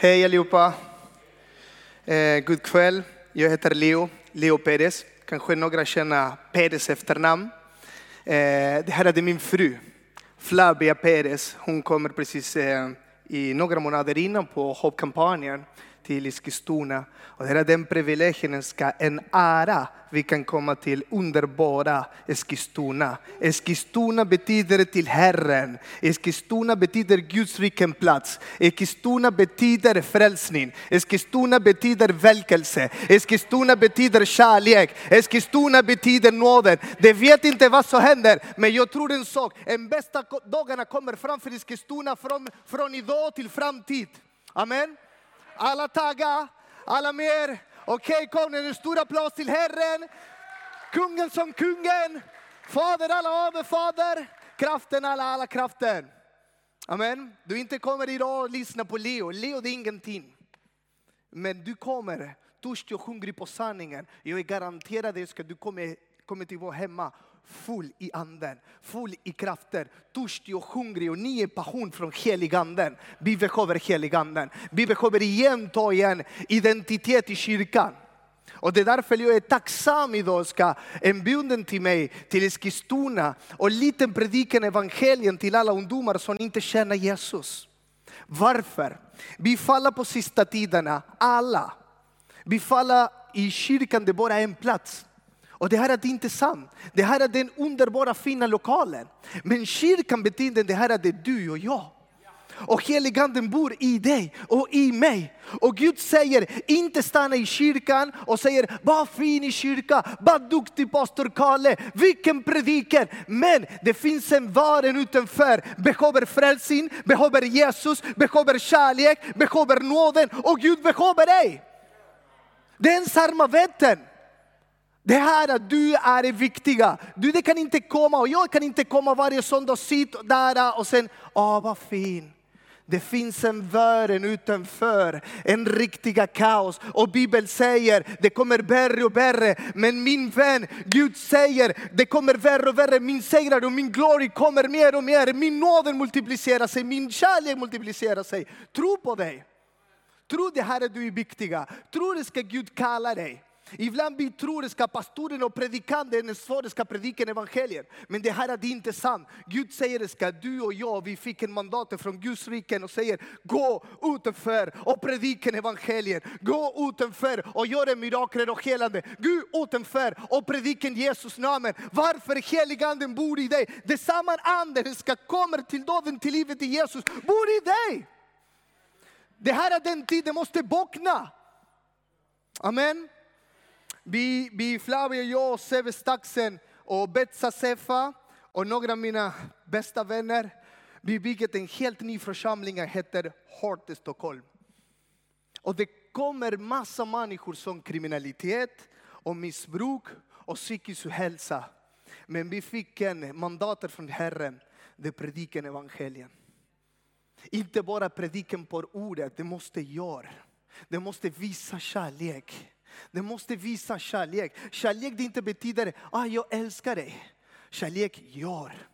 Hej allihopa. Eh, god kväll. Jag heter Leo, Leo Perez. Kanske några känner Perez efternamn. Eh, det här är min fru, Flavia Perez. Hon kommer precis eh, i några månader innan på hoppkampanjen till Eskilstuna. Och det är den privilegien, en ära vi kan komma till underbara Eskilstuna. Eskilstuna betyder till Herren. Eskilstuna betyder Guds riken plats. Eskilstuna betyder frälsning. Eskilstuna betyder väckelse. Eskilstuna betyder kärlek. Eskilstuna betyder nåden. Det vet inte vad som händer, men jag tror en sak. En bästa dagarna kommer framför Eskilstuna från, från idag till framtid. Amen. Alla tagga, alla mer. Okej, okay, kom en stor applåd till Herren. Kungen som kungen. Fader alla överfader. Kraften alla alla kraften. Amen. Du inte kommer idag och lyssna på Leo. Leo det är ingenting. Men du kommer törstig och hungrig på sanningen. Jag är garanterad att du kommer, kommer till vara hemma full i anden, full i krafter, törstig och hungrig och ny passion från heliganden. Vi behöver heliganden. Vi behöver igen ta igen identitet i kyrkan. Och det är därför jag är tacksam idag, ska inbjuden till mig till Eskilstuna och liten predikan evangelien till alla ungdomar som inte känner Jesus. Varför? Vi faller på sista tiderna, alla. Vi faller i kyrkan, det är bara en plats. Och det här är inte sant. Det här är den underbara fina lokalen. Men kyrkan betyder det här är det du och jag. Och heliganden bor i dig och i mig. Och Gud säger, inte stanna i kyrkan och säger, vad fin i kyrka, vad duktig pastor Kalle, vilken predikan. Men det finns en varen utanför, behöver frälsning, behöver Jesus, behöver kärlek, behöver nåden och Gud behöver dig. Det är en samarbeten. Det här att du är det viktiga. Du det kan inte komma och jag kan inte komma varje söndag och sitta där och sen, åh vad fin. Det finns en värld utanför, en riktiga kaos. Och Bibeln säger, det kommer värre och värre. Men min vän, Gud säger, det kommer värre och värre. Min segrar och min glory kommer mer och mer. Min nåd multiplicerar sig, min kärlek multiplicerar sig. Tro på dig. Tro det här är du är viktiga. Tro det ska Gud kalla dig. Ibland vi tror att pastoren och predikanten ska predika evangeliet. Men det här är inte sant. Gud säger ska du och jag, vi fick en mandat från Guds riken och säger gå utanför och predika evangeliet. Gå utanför och gör mirakler och helande. Gå utanför och predika Jesus namn. Varför heliganden bor i dig. Det samma anden ska komma till döden, till livet i Jesus, bor i dig. Det här är den tid det måste bockna. Amen. Vi, vi Flavio, jag, Seve Staxen och Betsa Sefa och några av mina bästa vänner. Vi bygger en helt ny församling som heter Heart i Stockholm. Och det kommer massa människor som kriminalitet och missbruk och psykisk ohälsa. Men vi fick en mandat från Herren, det prediken evangelien. Inte bara predikan på ordet, det måste göra. Det måste visa kärlek. Det måste visa kärlek. Kärlek det inte betyder, ah, jag älskar dig. Kärlek gör.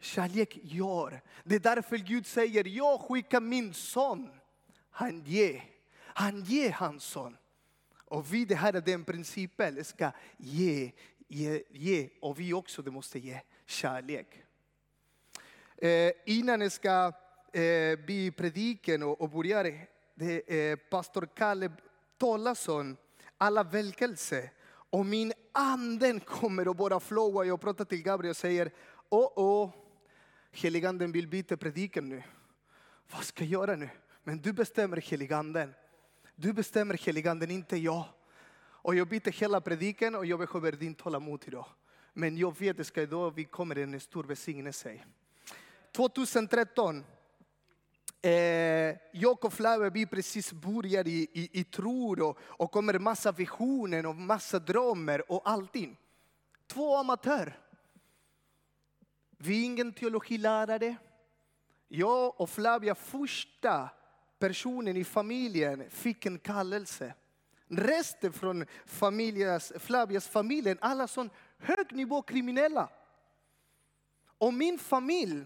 Kärlek gör. Det är därför Gud säger, jag skickar min son. Han ger. Han ger hans son. Och vi, det här är den principen, ska ge, ge, ge. Och vi också det måste ge kärlek. Eh, innan jag ska eh, bli prediken och, och börja, det är pastor Kalle talas om alla välkelse Och min anden kommer och bara flowa. Jag pratar till Gabriel och säger, åh, åh, heliganden vill byta predikan nu. Vad ska jag göra nu? Men du bestämmer heliganden. Du bestämmer heliganden, inte jag. Och jag byter hela predikan och jag behöver din tålamod idag. Men jag vet att idag vi kommer en stor välsignelse. 2013 Eh, jag och Flavia, vi precis börjar i, i, i tro och, och kommer massa visioner och massa drömmar och allting. Två amatörer. Vi är ingen teologilärare. Jag och Flavia, första personen i familjen, fick en kallelse. Resten från familjas, Flavias familj, alla som hög nivå kriminella. Och min familj,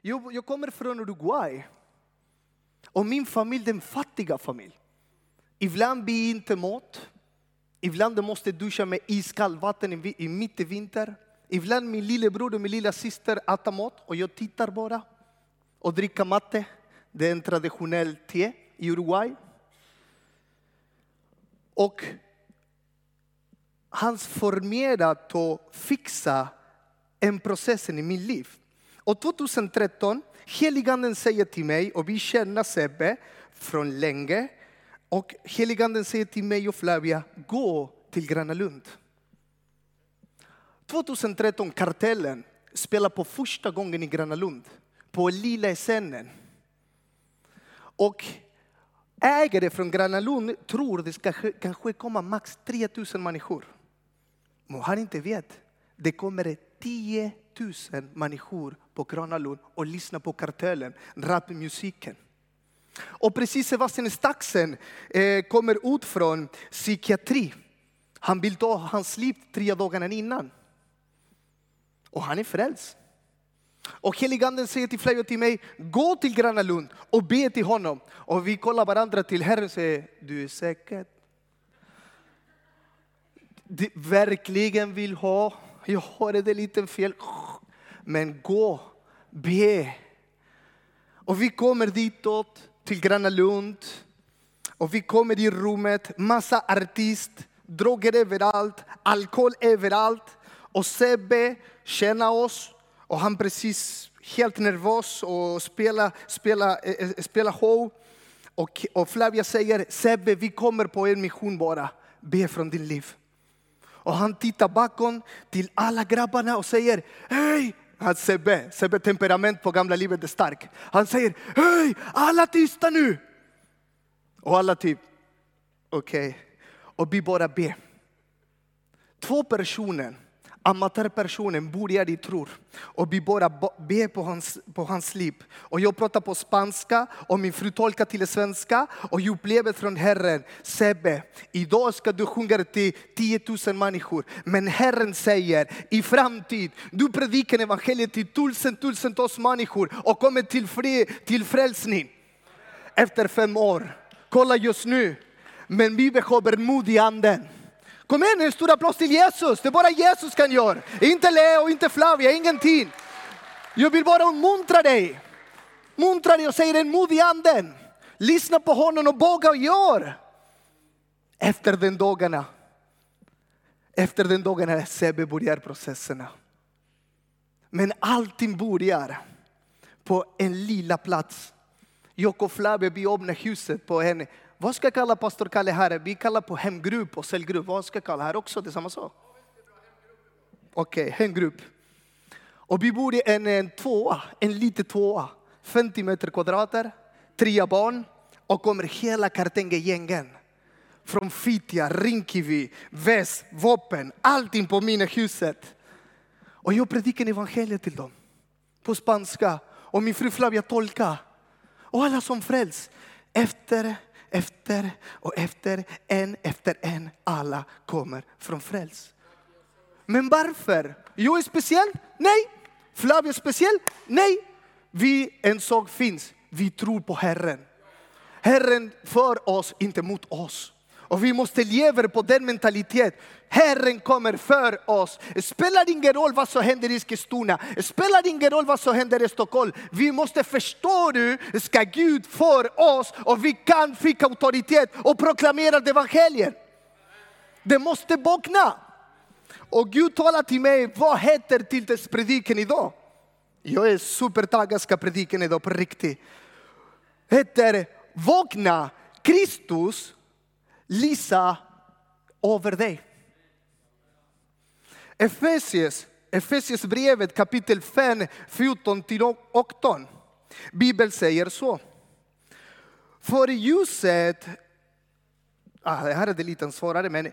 jag, jag kommer från Uruguay. Och min familj, den fattiga familj. Ibland blir inte mat. Ibland måste duscha med iskallt vatten i, mitt i vinter. Ibland min lillebror och min lilla syster äter mat och jag tittar bara. Och dricker matte. Det är en traditionell te i Uruguay. Och hans förmåga att fixa en process i mitt liv. Och 2013, heliganden säger till mig, och vi känner Sebbe från länge, och heliganden säger till mig och Flavia, gå till Gröna Lund. 2013, Kartellen spelar på första gången i Gröna Lund, på lilla scenen. Och ägare från Gröna Lund tror det ska kanske komma max 3000 människor. Men han inte vet, det kommer 10 tusen människor på Gröna Lund och lyssnar på Kartellen, rapmusiken. Och precis Sebastian Staxen eh, kommer ut från psykiatri. Han vill ta hans liv tre dagar innan. Och han är frälst. Och heliganden säger till Flavio och till mig, gå till Gröna Lund och be till honom. Och vi kollar varandra till Herren och säger, du är säker? Du verkligen vill ha, jag har det lite fel. Men gå, be. Och vi kommer ditåt till Gröna Lund. Och vi kommer i rummet, massa artist, droger överallt, alkohol överallt. Och Sebbe känner oss och han precis helt nervös och spelar, spelar, eh, eh, spelar show. Och, och Flavia säger, Sebbe vi kommer på en mission bara, be från din liv. Och han tittar bakom till alla grabbarna och säger, hej! Han Sebbe, Sebbe temperament på gamla livet är stark. Han säger, hej! Alla tysta nu! Och alla typ, okej. Okay. Och vi bara ber. Två personer amatörpersonen börjar i tror och vi bara ber på hans, på hans liv. Och jag pratar på spanska och min fru tolkar till svenska och jag upplever från Herren, Sebbe, idag ska du sjunga till 10 000 människor. Men Herren säger i framtid, du predikar evangeliet till tusen, tusentals människor och kommer till, fri, till frälsning. Efter fem år, kolla just nu, men vi behöver mod i anden. Kom igen, en stor applåd till Jesus. Det är bara Jesus kan göra. Inte Leo, inte Flavia, ingenting. Jag vill bara muntra dig. Muntra dig och säga den modig anden. Lyssna på honom och våga och gör. Efter den dagarna, efter den dagen när Sebbe börjar processerna. Men allting börjar på en lilla plats. Jag och Flavia, vi öppnar huset på en vad ska jag kalla pastor Kalle här? Vi kallar på hemgrupp och cellgrupp. Vad ska jag kalla här också? Det är samma sak? Okej, okay, hemgrupp. Och vi bor i en, en tvåa, en liten tvåa. 50 meter kvadrater, tre barn och kommer hela Kartenge-gängen. Från Fittja, Rinkeby, Väst, Vapen, allting på mina huset. Och jag predikar evangeliet till dem. På spanska. Och min fru Flavia tolkar. Och alla som frälst. Efter efter och efter, en efter en. Alla kommer från fräls. Men varför? Jag är speciell? Nej. Flavio är speciell? Nej. Vi, en sak finns, vi tror på Herren. Herren för oss, inte mot oss. Och vi måste leva på den mentalitet. Herren kommer för oss. Det spelar ingen roll vad som händer i Eskilstuna. Det spelar ingen roll vad som händer i Stockholm. Vi måste förstå nu, ska Gud för oss och vi kan fick auktoritet och proklamera evangeliet. Det måste vakna. Och Gud talar till mig, vad heter Tiltes idag? Jag är supertaggad ska prediken idag på riktigt. Heter Vakna Kristus lysa över dig. Efesies, Efesius brevet kapitel 5, 14 18. Bibeln säger så. För ljuset, ah, det här är det lite svårare, men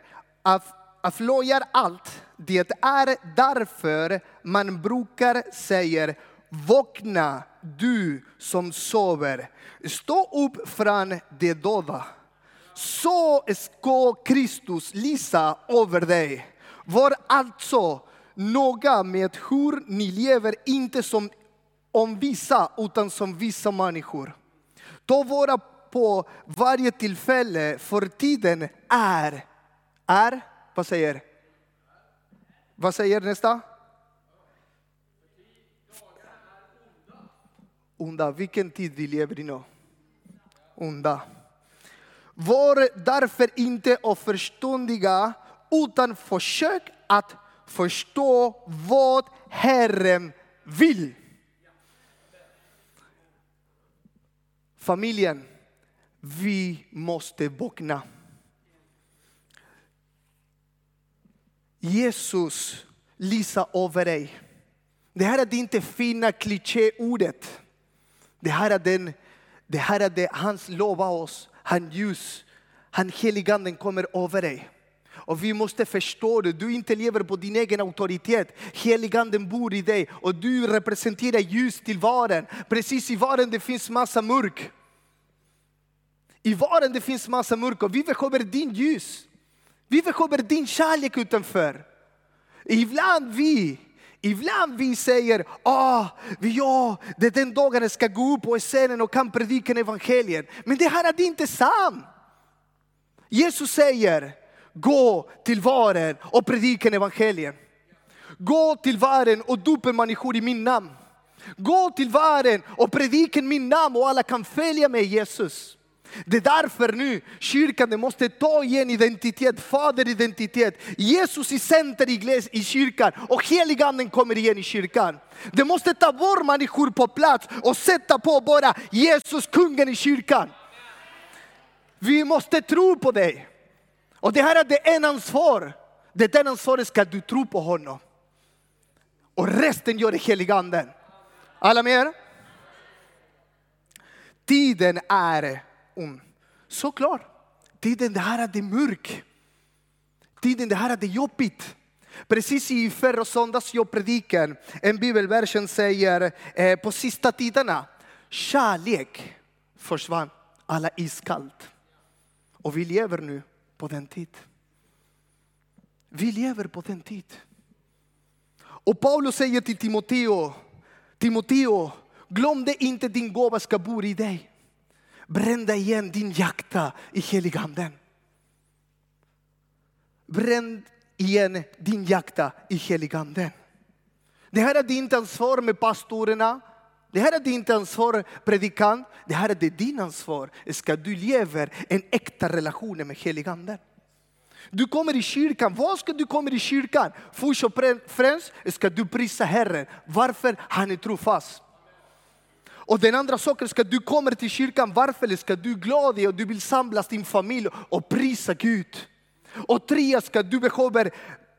avslöjar allt. Det är därför man brukar säga Vakna du som sover, stå upp från det döda så ska Kristus lysa över dig. Var alltså noga med hur ni lever, inte som om vissa, utan som vissa människor. ta vara på varje tillfälle, för tiden är, är, vad säger? Vad säger nästa? Onda, vilken tid vi lever i nu? Onda. Var därför inte oförståndiga utan försök att förstå vad Herren vill. Familjen, vi måste vakna. Jesus lyser över dig. Det här är det inte fina klichéordet. Det här är, den, det här är det hans lovar oss. Han ljus, han heliganden kommer över dig. Och vi måste förstå det, du inte lever på din egen auktoritet. Heliganden bor i dig och du representerar ljus till varen. Precis i varen det finns massa mörk. I varen det finns massa mörk och vi behöver din ljus. Vi behöver din kärlek utanför. Ibland vi, ibland vi säger, ah, ja, det är den dagen jag ska gå upp på scenen och kan predika evangeliet. Men det här är inte sant. Jesus säger, gå till varen och predika evangeliet. Gå till varen och dopa människor i min namn. Gå till varen och predika min namn och alla kan följa mig Jesus. Det är därför nu kyrkan måste ta igen identitet, faderidentitet. Jesus i center i, i kyrkan och heliganden kommer igen i kyrkan. Det måste ta bort människor på plats och sätta på bara Jesus kungen i kyrkan. Vi måste tro på dig. Och det här är det en ansvar. Det är ansvaret ska du tro på honom. Och resten gör det heliganden. Alla med? er? Tiden är om. Såklart, tiden det här är det mörk. Tiden det här är det jobbigt. Precis i förra söndags jag predikan, en bibelversion säger eh, på sista tiderna, kärlek försvann, alla iskallt. Och vi lever nu på den tid. Vi lever på den tid. Och Paulus säger till Timoteo, Timoteo, glöm det inte din gåva ska bo i dig. Brända igen din hjärta i heliganden. Bränn igen din hjärta i heliganden. Det här är ditt ansvar med pastorerna. Det här är ditt ansvar predikant. Det här är det din ansvar. Ska du leva en äkta relation med heliganden. Du kommer i kyrkan, vad ska du komma i kyrkan? Först och främst ska du prisa Herren. Varför? Han är trofast. Och den andra saken ska du kommer till kyrkan, varför ska du glad och du vill samlas din familj och prisa Gud. Och tre ska du behöver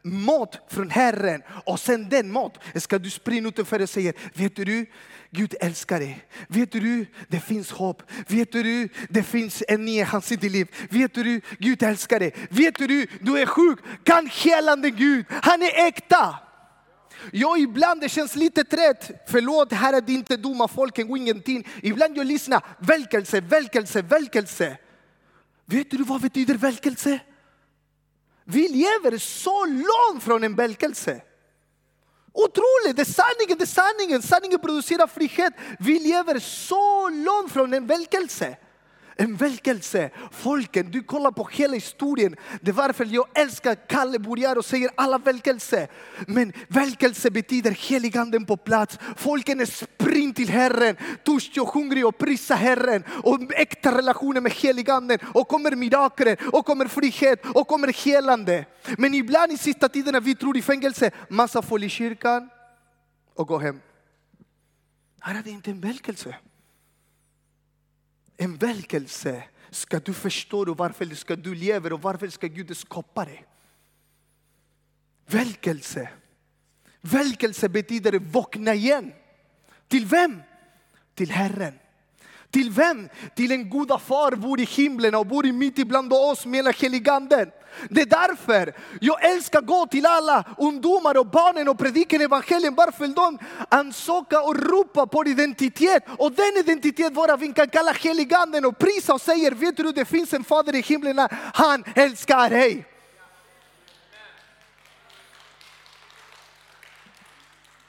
mat från Herren och sen den mat ska du springa utanför och säga, vet du, Gud älskar dig. Vet du, det finns hopp. Vet du, det finns en ny chans i ditt liv. Vet du, Gud älskar dig. Vet du, du är sjuk. Kan helande Gud, han är äkta. Ja, ibland det känns lite trött. Förlåt, här är det inte dumma folken och ingenting. Ibland jag lyssnar, välkelse, välkelse, välkelse. Vet du vad betyder välkelse? Vi lever så långt från en välkelse. Otroligt, det är sanningen, det är sanningen. Sanningen producerar frihet. Vi lever så långt från en välkelse en väckelse. Folken, du kollar på hela historien. Det är varför jag älskar Kalle Bourdier och säger alla väckelse. Men väckelse betyder heliganden på plats. Folken är sprint till Herren, törstig och hungrig och prisa Herren. Och äkta relationer med heliganden. Och kommer mirakler, och kommer frihet, och kommer helande. Men ibland i sista tiden när vi tror i fängelse, massa folk i kyrkan och gå hem. Här är det inte en väckelse en väckelse ska du förstå varför ska du leva och varför ska Gud skapa dig. Väckelse. Väckelse betyder vakna igen. Till vem? Till Herren. Till vem? Till en goda far bor i himlen och bor mitt ibland oss med heliganden. Det är därför jag älskar att gå till alla ungdomar och barnen och predika evangelium. Varför de ansöker och ropar på identitet. Och den identitet våra vi kan kalla heliganden och prisa och säger, vet du det finns en fader i himlen, han älskar dig.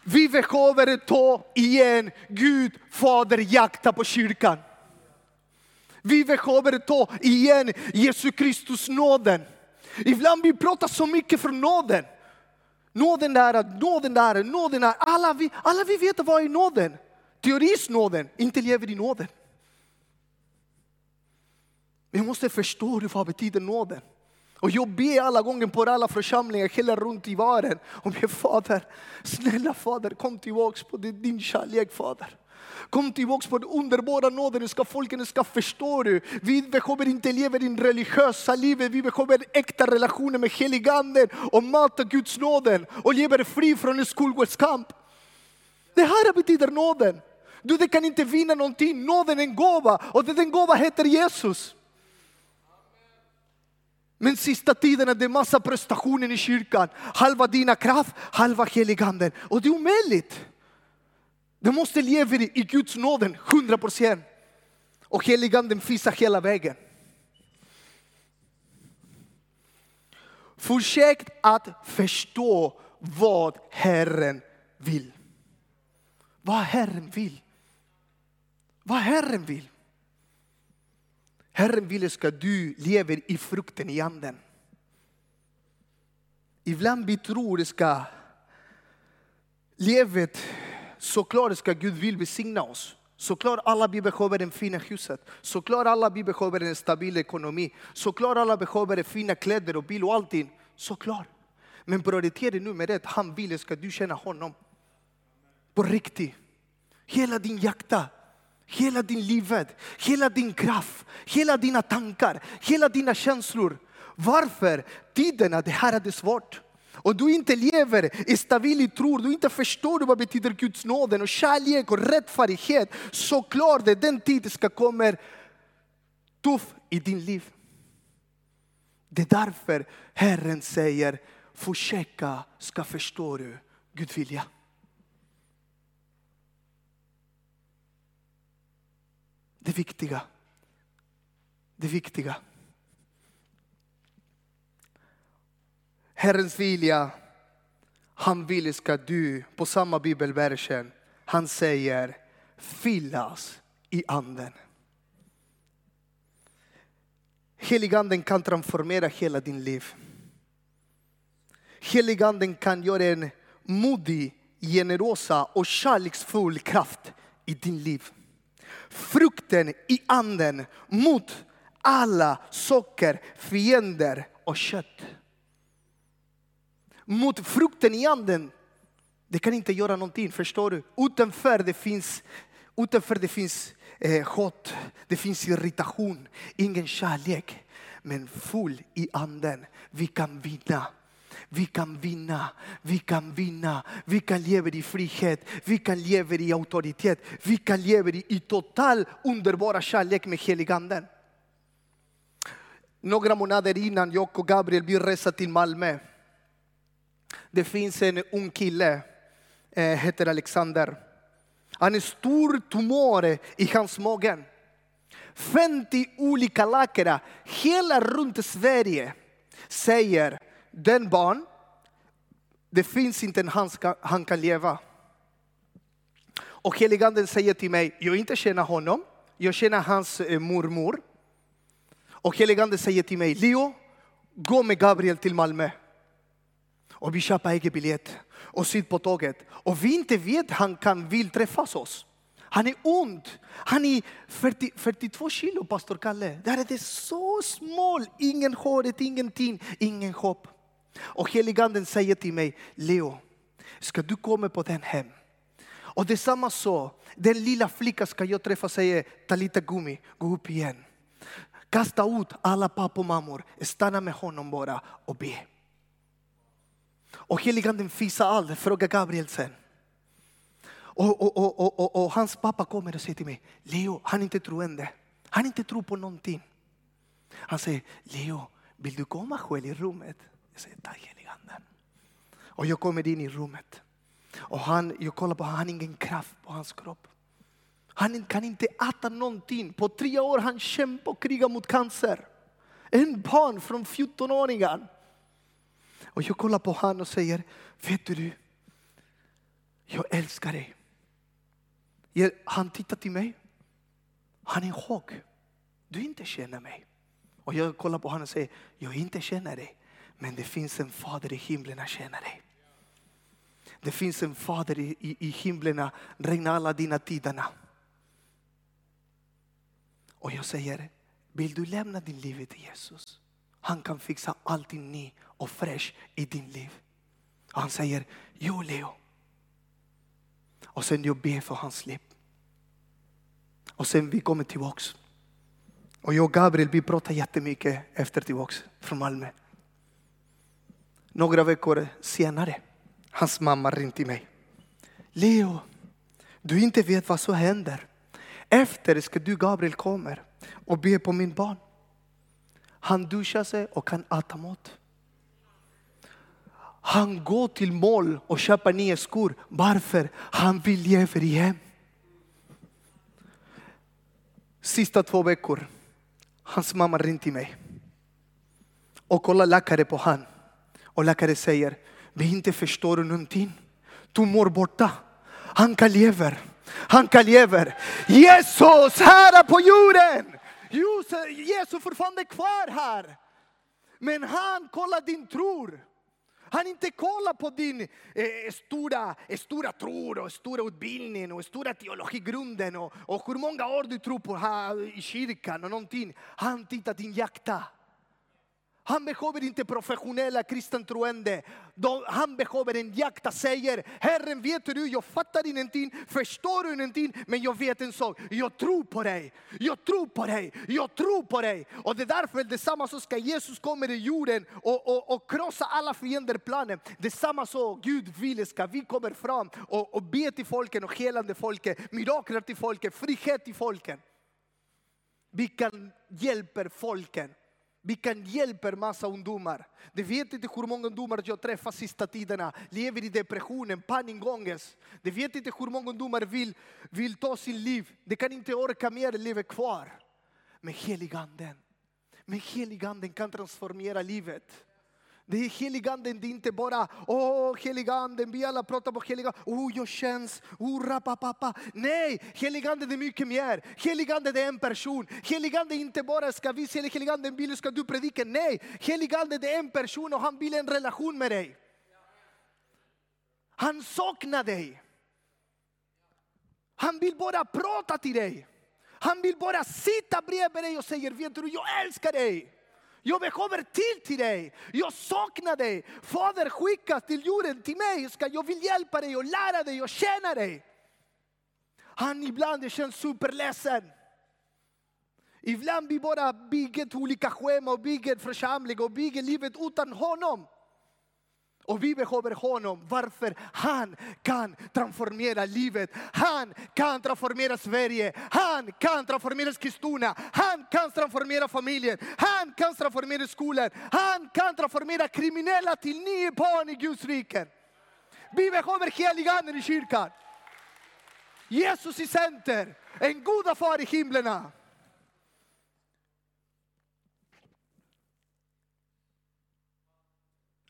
Vi behöver ta igen Gud, Fader, jakta på kyrkan. Vi behöver ta igen Jesu Kristus nåden. Ibland vi pratar så mycket för nåden. Nåden där, nåden där, nåden där. Alla vi, alla vi vet vad är nåden. Teorisnåden, inte lever i nåden. Vi måste förstå vad betyder nåden. Och jag ber alla gånger på alla församlingar hela runt i världen. Och jag Fader, snälla Fader, kom tillbaks på din kärlek Fader. Kom tillbaka på den underbara nåden, ska folken ska förstå du. Vi behöver inte leva i religiösa livet, vi behöver äkta relationer med heliganden och mata Guds nåden och leva fri från en skolgårdskamp. Det här betyder nåden. Du det kan inte vinna någonting, nåden är en gåva och den gåva heter Jesus. Men sista tiden är det massa prestationer i kyrkan. Halva dina kraft, halva heliganden. Och det är omöjligt. Du måste leva i Guds nåden, 100 procent. Och heliganden finns hela vägen. Försök att förstå vad Herren vill. Vad Herren vill. Vad Herren vill. Herren vill ska du lever i frukten i anden. Ibland vi tror ska livet Såklart ska Gud vill besigna oss. Såklart alla vi behöver det fina huset. Såklart alla vi behöver en stabil ekonomi. Såklart alla behöver fina kläder och bil och allting. Såklart. Men prioritera nummer ett, han vill ska du känna honom. På riktigt. Hela din jakta hela din livet, hela din kraft, hela dina tankar, hela dina känslor. Varför? Tiderna, det här är det svårt och du inte lever i stabil tro, du inte förstår vad betyder Guds nåden och kärlek och rättfärdighet, såklart det den tid ska komma tuff i din liv. Det är därför Herren säger, försöka ska förstå du Guds vilja. Det viktiga, det viktiga. Herrens vilja, han vill ska du, på samma bibelversen, han säger fyllas i anden. Heliganden kan transformera hela din liv. Heliganden kan göra en modig, generösa och kärleksfull kraft i din liv. Frukten i anden mot alla socker, fiender och kött mot frukten i anden. Det kan inte göra någonting, förstår du? Utanför det finns, utanför det finns eh, hat, det finns irritation, ingen kärlek. Men full i anden, vi kan vinna. Vi kan vinna, vi kan vinna, vi kan leva i frihet, vi kan leva i auktoritet, vi kan leva i total underbara kärlek med heliganden. Några månader innan jag och Gabriel vi resa till Malmö det finns en ung kille, eh, heter Alexander. Han har stor tumör i hans mage. 50 olika läkare hela runt Sverige säger den barn, det finns inte en han, ska, han kan leva. Och heliganden säger till mig, jag inte känner honom, jag känner hans eh, mormor. Och heliganden säger till mig, Leo, gå med Gabriel till Malmö och vi köper egen biljett och sitter på tåget. Och vi inte vet han kan vill träffas oss. Han är ond. Han är 40, 42 kilo, pastor Kalle. Där är det så smal, ingen håret, ingenting, ingen hopp. Och heliganden säger till mig, Leo, ska du komma på den hem? Och detsamma så, den lilla flickan ska jag träffa säger, ta lite gummi, gå upp igen. Kasta ut alla pappa och mammor, stanna med honom bara och be. Och heliganden visar allt, frågar Gabriel sen. Och, och, och, och, och, hans pappa kommer och säger till mig, Leo, han är inte troende. Han inte tror på någonting. Han säger, Leo, vill du komma själv i rummet? Jag säger, tack heliganden. Och jag kommer in i rummet. Och han, jag kollar på honom, han har ingen kraft på hans kropp. Han kan inte äta någonting. På tre år han kämpar och krigar mot cancer. En barn från 14-åringen. Och jag kollar på honom och säger, vet du, jag älskar dig. Han tittar till mig. Han är i chock. du inte känner mig. Och jag kollar på honom och säger, jag inte känner dig. Men det finns en fader i himlen som tjänar dig. Det finns en fader i, i, i himlen, regnar alla dina tiderna. Och jag säger, vill du lämna din liv till Jesus? Han kan fixa allting ny och fräsch i din liv. Och han säger, jo Leo. Och sen jag ber för hans liv. Och sen vi kommer tillbaks. Och jag och Gabriel vi pratar jättemycket efter tillbaks från Malmö. Några veckor senare, hans mamma ringde till mig. Leo, du inte vet vad som händer. Efter ska du Gabriel kommer och be på min barn. Han duschar sig och kan äta mat. Han går till mål och köper nya skor. Varför? Han vill leva igen. Sista två veckor, hans mamma ringde till mig och kollade läkare på han. Och läkare säger, vi inte förstår någonting. Du mår borta. Han kan leva. Han kan leva. Jesus här på jorden. Jesus fortfarande kvar här. Men han kollar din tro. Han inte kollar på din eh, stora, eh, stora tro och stora utbildning och stora teologigrunden och, och hur många år du tror på här i kyrkan och någonting. Han tittar din hjärta. Han behöver inte professionella kristentroende. Han behöver en hjärta säger, Herren vet du, jag fattar ingenting, förstår ingenting, men jag vet en sak, jag tror på dig, jag tror på dig, jag tror på dig. Och det är därför detsamma så ska Jesus komma i jorden och, och, och krossa alla fiender planen. Detsamma så Gud vill ska vi komma fram och, och be till folken och helande folket, mirakler till folket, frihet till folken. Vi kan hjälpa folken vi kan hjälpa massa ungdomar. Det vet inte hur många ungdomar jag träffar sista tiderna, lever i depressionen, panikångest. Det vet inte hur många ungdomar vill, vill ta sin liv. De kan inte orka mer, lever kvar. Men heliganden, men heliganden kan transformera livet. Det är heliganden, det är inte bara åh heliganden, vi alla pratar på heliganden, oh jag känns, oh rapapapa. Nej, heliganden är mycket mer. Heliganden är en person. Heliganden är inte bara ska vi se heliganden vill ska du predika. Nej, heliganden är en person och han vill en relation med dig. Han saknar dig. Han vill bara prata till dig. Han vill bara sitta bredvid dig och säga, vet du, jag älskar dig. Jag behöver till till dig. Jag saknar dig. Fader skicka till jorden till mig. Ska jag vill hjälpa dig och lära dig och tjäna dig. Han ibland känns superledsen. Ibland vi bara bygger olika schema och bygger församling och bygger livet utan honom. Och vi behöver honom. Varför? Han kan transformera livet. Han kan transformera Sverige. Han kan transformera Eskilstuna. Han kan transformera familjen. Han kan transformera skolan. Han kan transformera kriminella till nio barn i Guds rike. Vi behöver heliganden i kyrkan. Jesus i center. En goda far i himlen. Okej.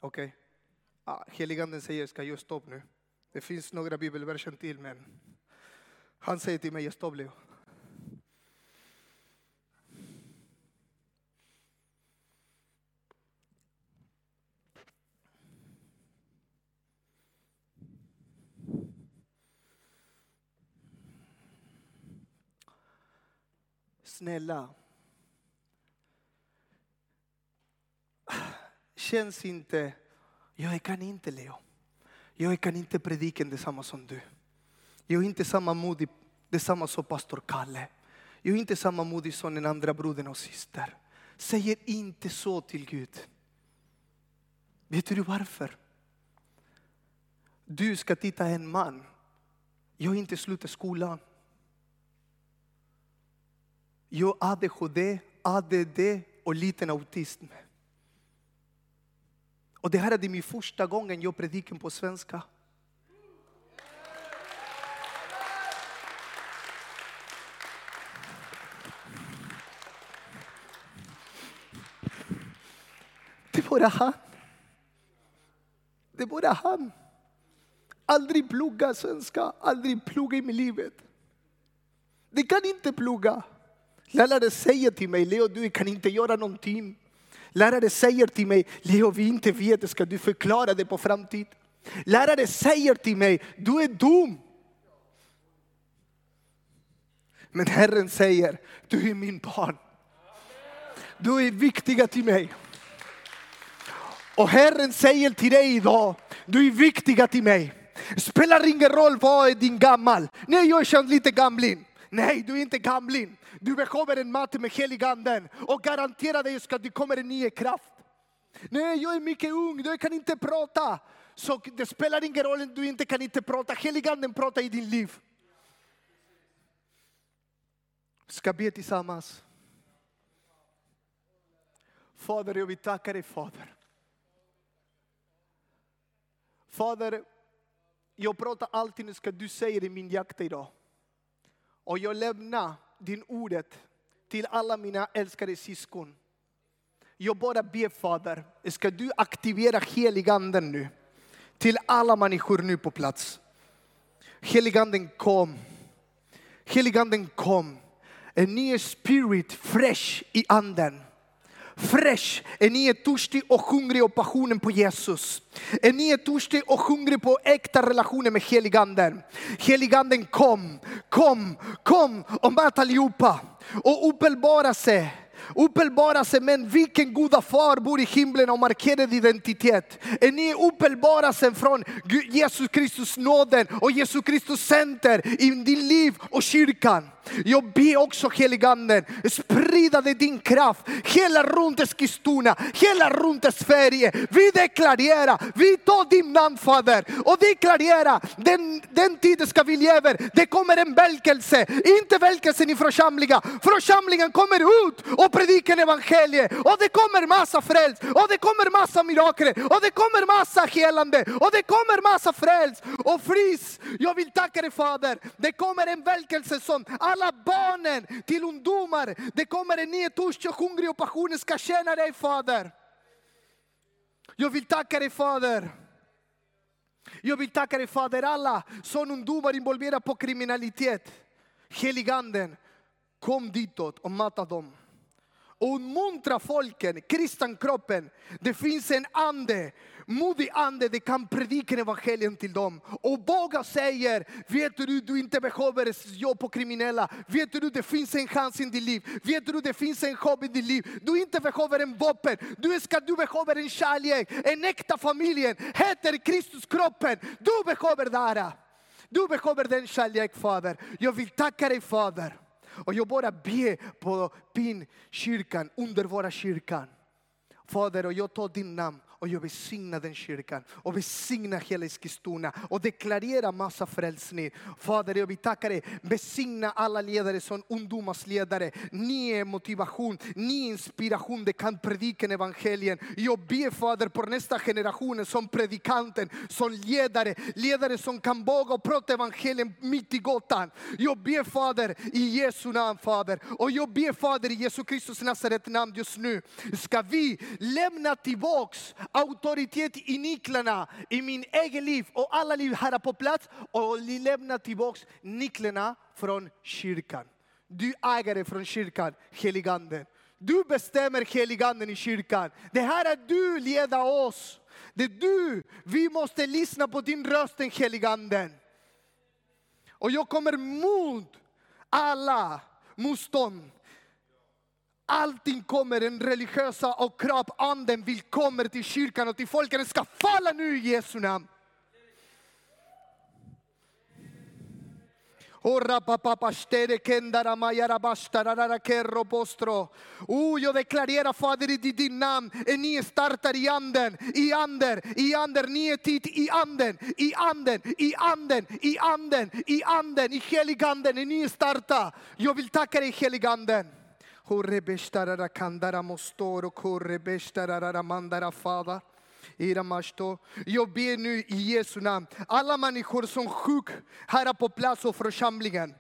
Okay. Ja, heliganden säger, ska jag stopp nu? Det finns några bibelverser till, men han säger till mig, stopp Leo. Snälla. Känns inte jag kan inte Leo. Jag kan inte predika detsamma som du. Jag är inte samma modig, detsamma som pastor Kalle. Jag är inte samma modig som den andra brodern och syster. Säger inte så till Gud. Vet du varför? Du ska titta en man. Jag har inte slutat skolan. Jag har ADHD, ADD och liten autism. Och det här är min första gången jag predikar på svenska. Det är bara han. Det är bara han. Aldrig plugga svenska, aldrig plugga i livet. Det kan inte plugga. Lärare säger till mig, Leo du kan inte göra någonting. Lärare säger till mig, Leo vi inte vet, ska du förklara det på framtid? Lärare säger till mig, du är dum. Men Herren säger, du är min barn. Du är viktiga till mig. Och Herren säger till dig idag, du är viktiga till mig. Spelar ingen roll vad är din gammal. Nej, jag känns lite gamling. Nej, du är inte gamling. Du behöver en mat med heliganden och garantera dig att det kommer en ny kraft. Nej, jag är mycket ung, jag kan inte prata. Så det spelar ingen roll du inte kan inte prata. Heliganden pratar i din liv. Ska be tillsammans. Fader, jag vill tacka dig Fader. Fader, jag pratar alltid nu ska du säger i min jakt idag. Och jag lämnar din ordet till alla mina älskade syskon. Jag bara ber Fader, ska du aktivera heliganden nu till alla människor nu på plats. Heliganden kom. Heliganden kom. En ny spirit, fresh i anden fresh. Är ni törstig och hungrig och passionen på Jesus? Är ni törstig och hungrig på äkta relationer med heliganden? Heliganden kom, kom, kom och möt allihopa och uppenbara sig uppenbara sig, men vilken goda far bor i himlen och markerad identitet. Är ni uppenbarelsen från Jesus Kristus nåden och Jesus Kristus center i din liv och kyrkan? Jag ber också heliganden, sprida din kraft hela runt Eskilstuna, hela runt Sverige. Vi deklarerar, vi tar din namn Fader och deklarerar den, den tiden ska vi leva. Det kommer en välkelse, inte välkelsen i församlingen. Församlingen kommer ut och predikar evangeliet och det kommer massa fräls och det kommer massa mirakel och det kommer massa helande och det kommer massa fräls och fris. Jag vill tacka dig Fader, det kommer en väckelse som alla barnen till ungdomar. Det kommer en ny törst och hungrig och passionen ska känna dig Fader. Jag vill tacka dig Fader. Jag vill tacka dig Fader, alla som ungdomar involverade på kriminalitet. Heliganden, kom ditåt och mata dem. Och uppmuntra folken, kristankroppen. Det finns en ande modig ande, det kan predika evangelium till dem. Och våga säger, vet du du inte behöver jobb på kriminella. Vet du det finns en chans i ditt liv. Vet du det finns en hopp i ditt liv. Du inte behöver en vapen. Du, ska, du behöver en kärlek, en äkta familj. Heter Kristus kroppen. Du behöver det. här. Du behöver den kärlek Fader. Jag vill tacka dig Fader. Och jag bara ber på din kyrkan, underbara kyrkan. Fader, och jag tar din namn och jag välsignar den kyrkan och välsignar hela Eskilstuna och deklarerar massa frälsning. Fader, jag vill tacka dig. Välsigna alla ledare som ungdomars ledare. Ni är motivation, ni är inspiration, det kan predika evangelien. Jag ber Fader på nästa generation som predikanten, som ledare, ledare som kan våga och prata evangelien mitt i gatan. Jag ber Fader i Jesu namn Fader. Och jag ber Fader i Jesu Kristus Nasaret namn just nu. Ska vi lämna tillbaks auktoritet i nycklarna i min egen liv och alla liv här på plats och lämna tillbaks nycklarna från kyrkan. Du ägare från kyrkan, heliganden. Du bestämmer heliganden i kyrkan. Det här är du leder oss. Det är du, vi måste lyssna på din röst, den heliganden. Och jag kommer mot alla motstånd Allting kommer, den religiösa och krabbanden vill komma till kyrkan och till folket. Den ska falla nu i Jesu namn. O jag deklarerar Fader i ditt namn, en ny startar i anden, i anden, i anden, ny e tid i anden, i anden, i anden, i anden, i anden, i heliganden, e ni startar. Jag vill tacka dig heliganden. Jag ber nu i Jesu namn, alla människor som är sjuka här på plats och församlingen.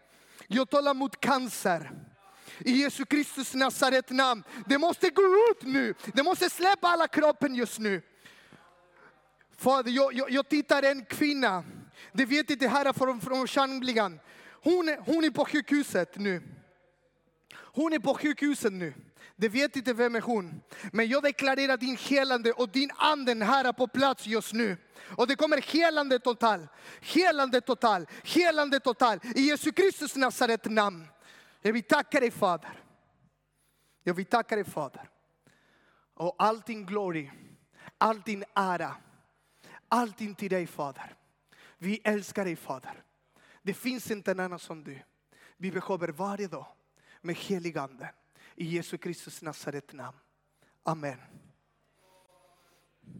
Jag talar mot cancer. I Jesu Kristus Nasaret namn. Det måste gå ut nu. Det måste släppa alla kroppen just nu. Fader, jag, jag, jag tittar en kvinna. Det vet inte här från, från församlingen. Hon, hon är på sjukhuset nu. Hon är på sjukhuset nu. Det vet inte vem är hon. Men jag deklarerar din helande och din anden här är på plats just nu. Och det kommer helande total, helande total, helande total. I Jesu Kristus Nasaret namn. Jag vill tacka dig Fader. Jag vill tacka dig Fader. Och all din glory, all din ära, allting till dig Fader. Vi älskar dig Fader. Det finns inte en annan som du. Vi behöver varje dag med helig ande. I Jesu Kristus Nasaret namn. Amen.